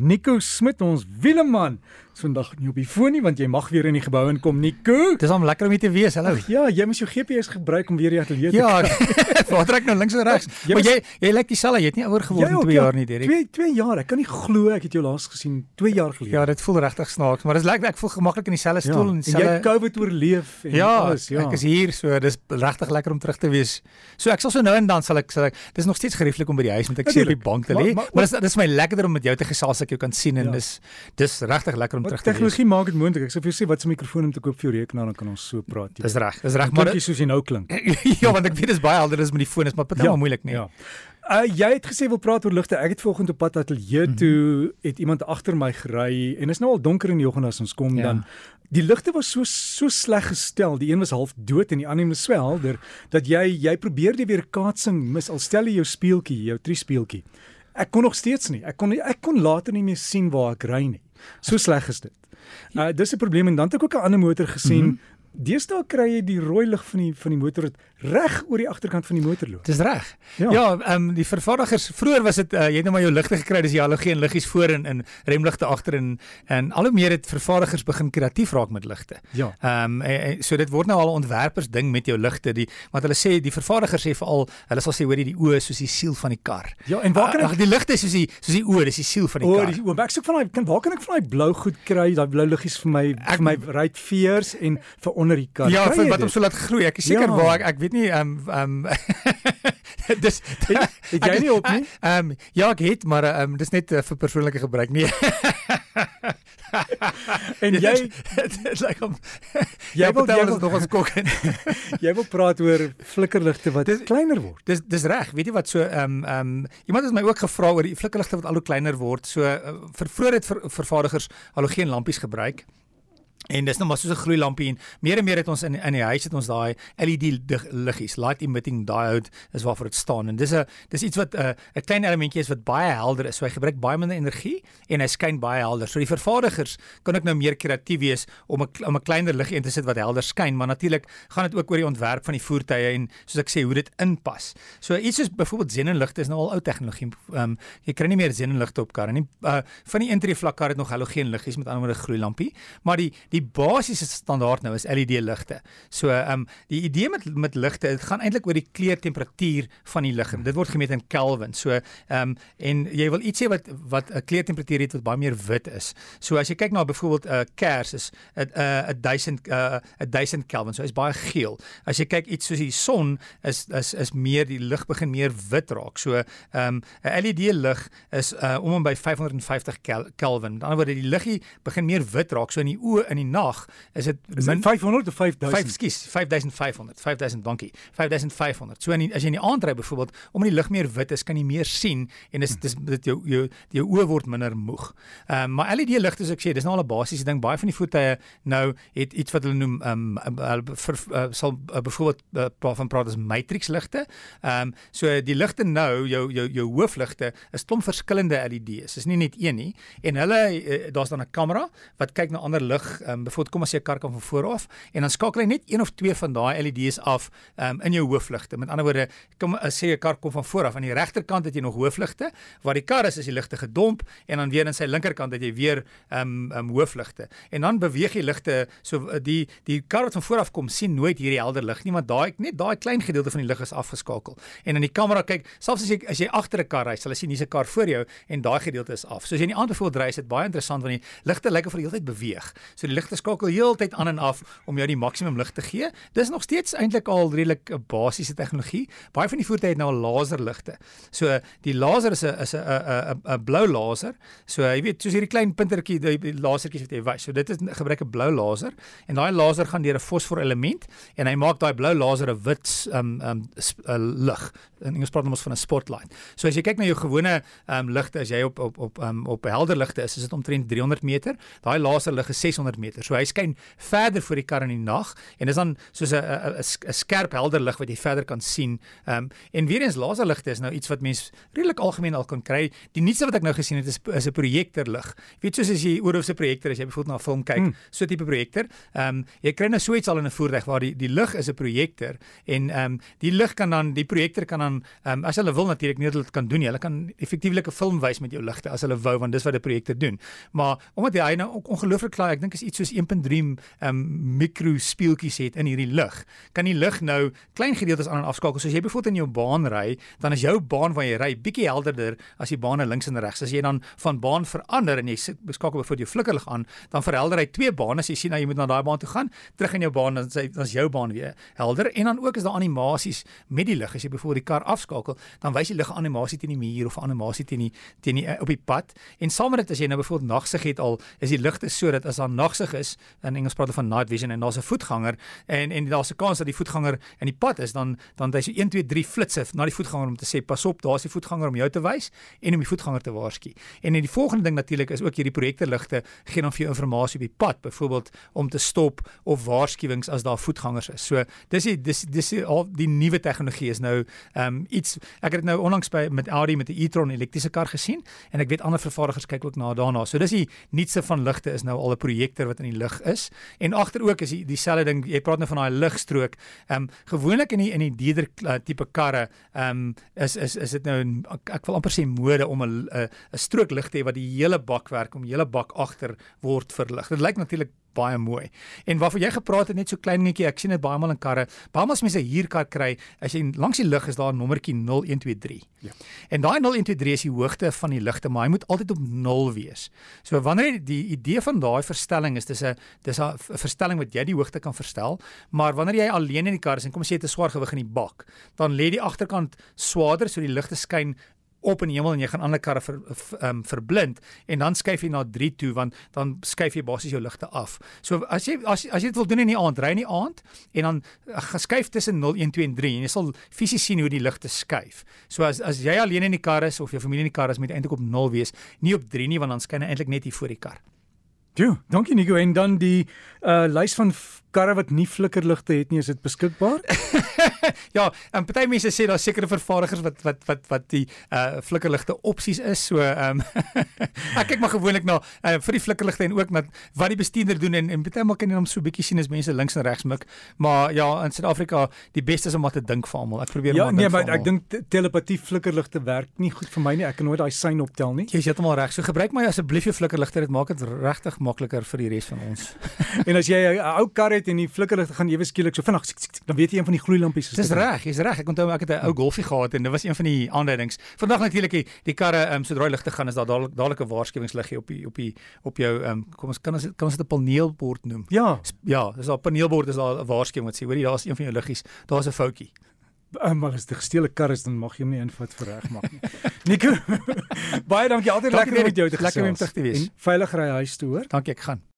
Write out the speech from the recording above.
Nico Smit ons wieleman. Vandag nie op die foon nie want jy mag weer in die gebou inkom Nico. Dis hom lekker om hier te wees. Hallo. Ja, jy moet jou GPS gebruik om weer die ateljee te Ja, waar trek nou links en regs? Jy Maar jy jy lyk dieselfde, jy het nie ouer geword in ook, 2 jaar nie, Derek. 2 2 jaar. Ek kan nie glo ek het jou laas gesien 2 jaar gelede. Ja, dit voel regtig snaaks, maar dis lekker ek voel gemaklik in dieselfde stoel en en jy het dieselfde COVID oorleef en Ja, alles, ja. ek is hier, so dis regtig lekker om terug te wees. So ek sal so nou en dan sal ek sal ek dis nog steeds gerieflik om by die huis met ek sê op die bank te Maar- lê. maar- Maar dis dis my lekkerder om met jou te gesels ek jou kan sien en Ja. dis dis regtig lekker om Maar terug te wees. tegnologie maak dit moontlik. Ek sê vir jou sê wat 'n mikrofoon om te koop vir jou rekenaar dan kan ons so praat. Dis reg, dis reg, maar dit soos jy nou klink. ja, want ek weet dis baie helder is met die foon is maar partymal moeilik nie. Ja. Uh jy het gesê wil praat oor ligte. Ek het vanoggend op pad ateljee Mhm. toe het iemand agter my gery en is nou al donker in die oggend as ons kom Ja. dan die ligte was so so sleg gestel. Die een was half dood en die ander was wel helder dat jy jy probeer die weerkaatsing mis al stel jy jou speeltjie, jou triespeeltjie. Ek kon nog steeds nie. Ek kon nie, ek kon later nie meer sien waar ek ry nie. So sleg is dit. Uh dis 'n probleem en dan het ek ook 'n ander motor gesien. Mm -hmm. Deesdae kry jy die rooi lig van die van die motor wat reg oor die agterkant van die motor loop. Dis reg. Ja. Ja, ehm um, die vervaardigers vroeër was dit uh, jy het nou maar jou ligte gekry, dis die halogeen liggies voor en en remligte agter en en al hoe meer het vervaardigers begin kreatief raak met ligte. Ja. Ehm um, so dit word nou al 'n ontwerpers ding met jou ligte, die want hulle sê die vervaardigers sê veral hulle sal sê hoor jy die oë soos die siel van die kar. Ja, en waar kan Ag ek die ligte soos die soos die oë, dis die siel van die O, kar. die oom, ek soek van daai kan waar kan ek van daai blou goed kry, daai blou liggies vir my Ek- vir my ruit veers en vir onder die kar. Ja, vir wat dit? om so laat groei. Ek is seker Ja. waar ek, ek weet nie ehm um, ehm um, dis Het- het jy nie op nie? Ehm um, ja, ek het, maar ehm um, dis net uh, vir persoonlike gebruik nie. En jy dit lyk om Jy wil- jy wil- nog ons kok. jy wil praat oor flikkerligte wat Dis- kleiner word. Dis dis reg. Weet jy wat so ehm um, ehm um, iemand het my ook gevra oor die flikkerligte wat al hoe kleiner word. So uh, vir vroeër het ver, vervaardigers halogeen lampies gebruik. En dis nou maar soos 'n gloeilampie en meer en meer het ons in in die huis het ons daai LED liggies, light emitting diode is waarvoor dit staan. En dis 'n dis iets wat 'n uh, 'n klein elementjie is wat baie helder is. So hy gebruik baie minder energie en hy skyn baie helder. So die vervaardigers kan ook nou meer kreatief wees om 'n om 'n kleiner liggie in te sit wat helder skyn, maar natuurlik gaan dit ook oor die ontwerp van die voertuie en soos ek sê hoe dit inpas. So iets soos byvoorbeeld xenonligte is nou al ou tegnologie. Ehm um, jy kry nie meer xenonligte op karre nie. Uh van die intree vlak kar het nog halogeen liggies met ander woorde gloeilampie, maar die die basiese standaard nou is LED ligte. So ehm um, die idee met met ligte, dit gaan eintlik oor die kleurtemperatuur van die lig. Dit word gemeet in Kelvin. So ehm um, en jy wil iets hê wat wat 'n kleurtemperatuur het wat baie meer wit is. So as jy kyk na byvoorbeeld 'n uh, kers is 'n 'n 1000 'n 1000 Kelvin. So is baie geel. As jy kyk iets soos die son is is is meer die lig begin meer wit raak. So ehm um, 'n LED lig is uh, om en by 550 Kel Kelvin. Met ander woorde die liggie begin meer wit raak. So in die oë in die nag is dit dit 500 of 5000? 5 skus 5500 5000 dankie 5500 so in die, as jy in die aand ry byvoorbeeld om die lig meer wit is kan jy meer sien en dis dis dit jou jou jou oë word minder moeg. Ehm um, maar LED ligte soos ek sê dis nou al 'n basiese ding baie van die voertuie nou het iets wat hulle noem ehm um, ver, uh, sal uh, byvoorbeeld uh, praat van praat as matrix ligte. Ehm um, so die ligte nou jou jou jou hoofligte is klomp verskillende LED's. Dis nie net een nie en hulle uh, daar's dan 'n kamera wat kyk na ander lig ehm um, byvoorbeeld kom as jy 'n kar kan van voor af en dan skakel hy net een of twee van daai LED's af um, in jou hoofligte. Met ander woorde, kom uh, sê 'n kar kom van voor af aan die regterkant het jy nog hoofligte, waar die kar is is die ligte gedomp en dan weer aan sy linkerkant het jy weer ehm um, um, hoofligte. En dan beweeg die ligte so uh, die die kar wat van voor af kom sien nooit hierdie helder lig nie want daai net daai klein gedeelte van die lig is afgeskakel. En in die kamera kyk, selfs as jy as jy agter 'n kar ry, sal jy sien hier's 'n kar voor jou en daai gedeelte is af. So as jy in die aand bijvoorbeeld ry, is dit baie interessant want die ligte lyk of hulle heeltyd beweeg. So die ligte skakel heeltyd aan en af om jou die maksimum lig te gee. Dis nog steeds eintlik al redelik 'n basiese tegnologie. Baie van die voertuie het nou laserligte. So die laser is 'n is 'n 'n 'n blou laser. So jy weet, soos hierdie klein puntertjie, die, lasertjies wat jy wys. So dit is gebruik 'n blou laser en daai laser gaan deur 'n fosfor element en hy maak daai blou laser 'n wit um um lig. In Engels praat ons van 'n spotlight. So as jy kyk na jou gewone um ligte as jy op op op um op helder ligte is, is dit omtrent 300 meter. Daai laserlig is 600 meter meter. So hy skyn verder voor die kar in die nag en dis dan soos 'n 'n 'n skerp helder lig wat jy verder kan sien. Ehm um, en weer eens laserligte is nou iets wat mense redelik algemeen al kan kry. Die nuutste wat ek nou gesien het is is 'n projektorlig. Jy weet soos as jy oorhoofse projektor as jy byvoorbeeld na 'n film kyk, mm. so tipe projektor. Ehm um, jy kry nou so iets al in 'n voertuig waar die die lig is 'n projektor en ehm um, die lig kan dan die projektor kan dan ehm um, as hulle wil natuurlik nie dit kan doen nie. Hulle kan effektiewelik 'n film wys met jou ligte as hulle wou want dis wat 'n projektor doen. Maar omdat hy nou ook ongelooflik klaar, ek dink is iets soos 1.3 ehm um, mikro speeltjies het in hierdie lig. Kan die lig nou klein gedeeltes aan en afskakel. So as jy byvoorbeeld in jou baan ry, dan is jou baan waar jy ry bietjie helderder as die bane links en regs. As jy dan van baan verander en jy beskakel byvoorbeeld jou flikkerlig aan, dan verhelder hy twee bane. As jy sien nou jy moet na daai baan toe gaan, terug in jou baan dan sê dan is jou baan weer helder en dan ook is daar animasies met die lig. As jy byvoorbeeld die kar afskakel, dan wys die lig animasie teen die muur of animasie teen die teen die op die pad. En saam met dit as jy nou byvoorbeeld nagsig het al, is die ligte sodat as daar nagsig is, in Engels praat hulle van night vision en daar's 'n voetganger en en daar's 'n kans dat die voetganger in die pad is, dan dan hy so 1 2 3 flitsse na die voetganger om te sê pas op, daar's die voetganger om jou te wys en om die voetganger te waarsku. En en die volgende ding natuurlik is ook hierdie projektorligte gee dan vir jou inligting op die pad, byvoorbeeld om te stop of waarskuwings as daar voetgangers is. So dis die dis dis al die nuwe tegnologie is nou ehm um, iets ek het dit nou onlangs by met Audi met 'n e-tron elektriese kar gesien en ek weet ander vervaardigers kyk ook na daarna. So dis die nuutste van ligte is nou al 'n projektor wat in die lug is. En agter ook is die dieselfde ding, jy praat nou van daai ligstrook. Ehm um, gewoonlik in die in die dieder uh, tipe karre, ehm um, is is is dit nou ek, wil amper sê mode om 'n 'n strook lig te hê wat die hele bak werk om die hele bak agter word verlig. Dit lyk natuurlik baie mooi. En waarvoor jy gepraat het net so klein netjie, ek sien dit baie maal in karre. Baie maal as mense 'n huurkar kry, as jy langs die lig is daar 'n nommertjie 0123. Ja. En daai 0123 is die hoogte van die ligte, maar hy moet altyd op 0 wees. So wanneer die idee van daai verstelling is, dis 'n dis 'n verstelling wat jy die hoogte kan verstel, maar wanneer jy alleen in die kar is en kom as jy het 'n swaar gewig in die bak, dan lê die agterkant swaarder so die ligte skyn op in die hemel en jy gaan ander karre ver, um, verblind en dan skuif jy na 3 toe want dan skuif jy basies jou ligte af. So as jy as, as jy dit wil doen in die aand, ry in die aand en dan geskuif tussen 0 1 2 en 3 en jy sal fisies sien hoe die ligte skuif. So as as jy alleen in die kar is of jou familie in die kar is, moet eintlik op 0 wees, nie op 3 nie want dan skyn hy eintlik net hier voor die kar. Jo, dankie Nico en dan die uh lys van karre wat nie flikkerligte het nie, is dit beskikbaar? ja, en party mense sê daar sekere vervaardigers wat wat wat wat die uh flikkerligte opsies is. So ehm um, ek kyk maar gewoonlik na uh, vir die flikkerligte en ook na wat die bestuurder doen en en partymal kan jy hom so bietjie sien as mense links en regs mik. Maar ja, in Suid-Afrika, die beste is om maar te dink vir almal. Ek probeer ja, maar nee, maar ek dink telepatie flikkerligte werk nie goed vir my nie. Ek kan nooit daai sein optel nie. Jy is heeltemal reg. So gebruik my asseblief jou flikkerligte. Dit maak dit regtig makliker vir die res van ons. en as jy 'n ou kar het en die flikkerligte gaan ewe skielik so vinnig dan weet jy een van die gloeilampies is Dis reg, jy's reg. Ek onthou ek het 'n ou golfie gehad en dit was een van die aanduidings. Vandag natuurlik die, die karre um, sodra die ligte gaan is daar dadelik dadelik 'n waarskuwingsliggie op die op die op jou um, kom ons kan ons kan ons dit 'n paneelbord noem. Ja. Ja, dis daar 'n paneelbord is daar 'n waarskuwing wat sê hoorie daar's een van jou liggies. Daar's 'n foutjie. Um, maar as dit gesteelde kar is dan mag jy hom nie invat vir regmaak nie. Nico. baie dankie altyd lekker om met jou te gesels. Lekker om terug te wees. En veilig ry huis toe hoor. Dankie ek gaan.